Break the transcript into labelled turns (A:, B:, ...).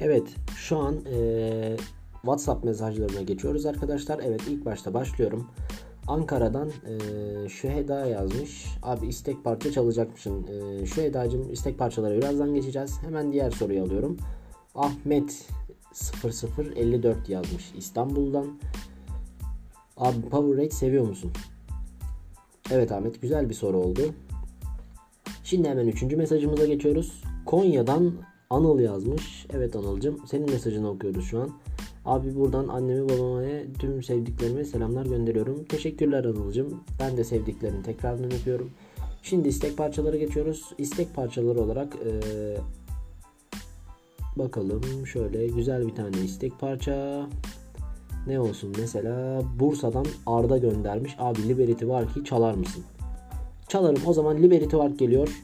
A: Evet şu an e, WhatsApp mesajlarına geçiyoruz arkadaşlar. Evet ilk başta başlıyorum. Ankara'dan e, Şüheda yazmış. Abi istek parça çalacakmışsın. E, Şüheda'cığım istek parçaları birazdan geçeceğiz. Hemen diğer soruyu alıyorum. Ahmet 0054 yazmış İstanbul'dan. Abi Powerade seviyor musun? Evet Ahmet güzel bir soru oldu. Şimdi hemen üçüncü mesajımıza geçiyoruz. Konya'dan Anıl yazmış. Evet Anıl'cım senin mesajını okuyoruz şu an. Abi buradan annemi babama tüm sevdiklerime selamlar gönderiyorum. Teşekkürler Anıl'cım. Ben de sevdiklerini tekrardan öpüyorum. Şimdi istek parçaları geçiyoruz. İstek parçaları olarak ee, bakalım şöyle güzel bir tane istek parça. Ne olsun mesela Bursa'dan Arda göndermiş. Abi Liberty var ki çalar mısın? Çalarım o zaman Liberty var geliyor.